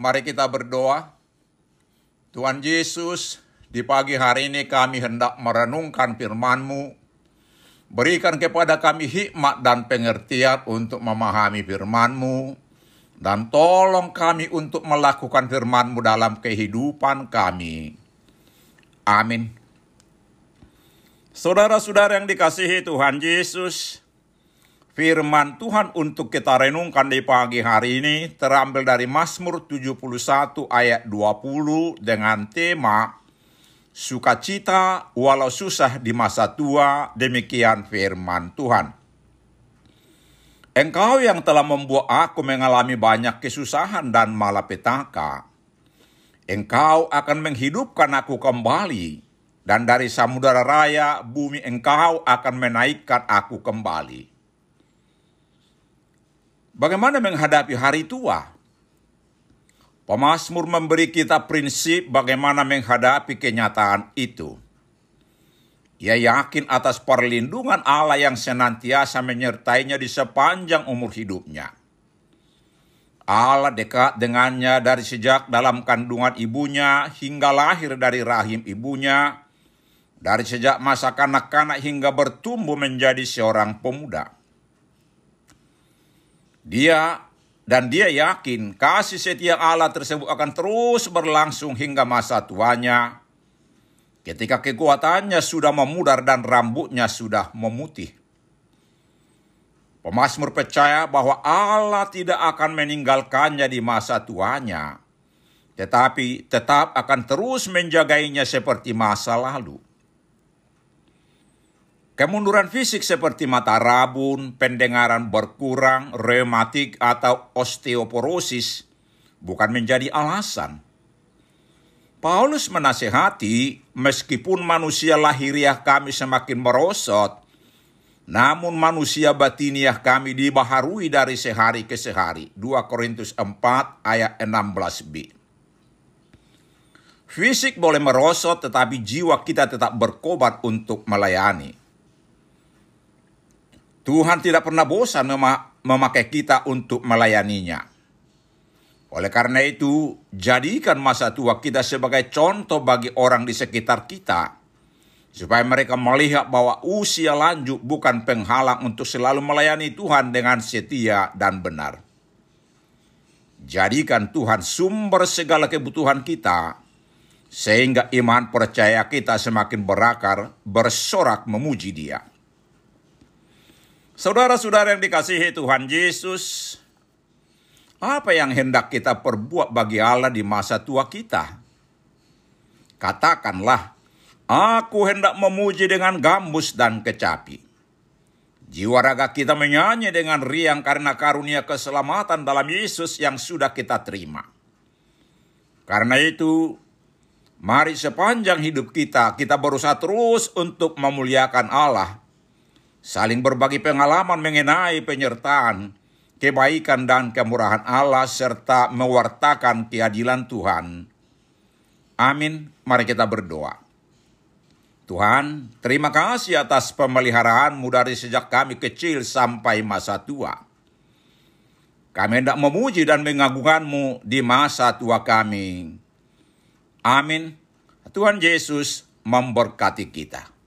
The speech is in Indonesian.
Mari kita berdoa. Tuhan Yesus, di pagi hari ini kami hendak merenungkan firman-Mu. Berikan kepada kami hikmat dan pengertian untuk memahami firman-Mu. Dan tolong kami untuk melakukan firman-Mu dalam kehidupan kami. Amin. Saudara-saudara yang dikasihi Tuhan Yesus, Firman Tuhan untuk kita renungkan di pagi hari ini terambil dari Mazmur 71 ayat 20 dengan tema Sukacita walau susah di masa tua, demikian firman Tuhan. Engkau yang telah membuat aku mengalami banyak kesusahan dan malapetaka. Engkau akan menghidupkan aku kembali, dan dari samudera raya bumi engkau akan menaikkan aku kembali. Bagaimana menghadapi hari tua? Pemasmur memberi kita prinsip bagaimana menghadapi kenyataan itu. Ia yakin atas perlindungan Allah yang senantiasa menyertainya di sepanjang umur hidupnya. Allah dekat dengannya dari sejak dalam kandungan ibunya hingga lahir dari rahim ibunya, dari sejak masa kanak-kanak hingga bertumbuh menjadi seorang pemuda. Dia dan dia yakin kasih setia Allah tersebut akan terus berlangsung hingga masa tuanya, ketika kekuatannya sudah memudar dan rambutnya sudah memutih. Pemasmur percaya bahwa Allah tidak akan meninggalkannya di masa tuanya, tetapi tetap akan terus menjagainya seperti masa lalu. Kemunduran fisik seperti mata rabun, pendengaran berkurang, reumatik, atau osteoporosis bukan menjadi alasan. Paulus menasehati, meskipun manusia lahiriah kami semakin merosot, namun manusia batiniah kami dibaharui dari sehari ke sehari. 2 Korintus 4 ayat 16b. Fisik boleh merosot tetapi jiwa kita tetap berkobar untuk melayani. Tuhan tidak pernah bosan memakai kita untuk melayaninya. Oleh karena itu, jadikan masa tua kita sebagai contoh bagi orang di sekitar kita supaya mereka melihat bahwa usia lanjut bukan penghalang untuk selalu melayani Tuhan dengan setia dan benar. Jadikan Tuhan sumber segala kebutuhan kita, sehingga iman percaya kita semakin berakar, bersorak memuji Dia. Saudara-saudara yang dikasihi Tuhan Yesus, apa yang hendak kita perbuat bagi Allah di masa tua kita? Katakanlah, Aku hendak memuji dengan gambus dan kecapi. Jiwa raga kita menyanyi dengan riang karena karunia keselamatan dalam Yesus yang sudah kita terima. Karena itu, mari sepanjang hidup kita, kita berusaha terus untuk memuliakan Allah. Saling berbagi pengalaman mengenai penyertaan, kebaikan dan kemurahan Allah serta mewartakan keadilan Tuhan. Amin. Mari kita berdoa. Tuhan, terima kasih atas pemeliharaanmu dari sejak kami kecil sampai masa tua. Kami hendak memuji dan mengagungkanmu di masa tua kami. Amin. Tuhan Yesus memberkati kita.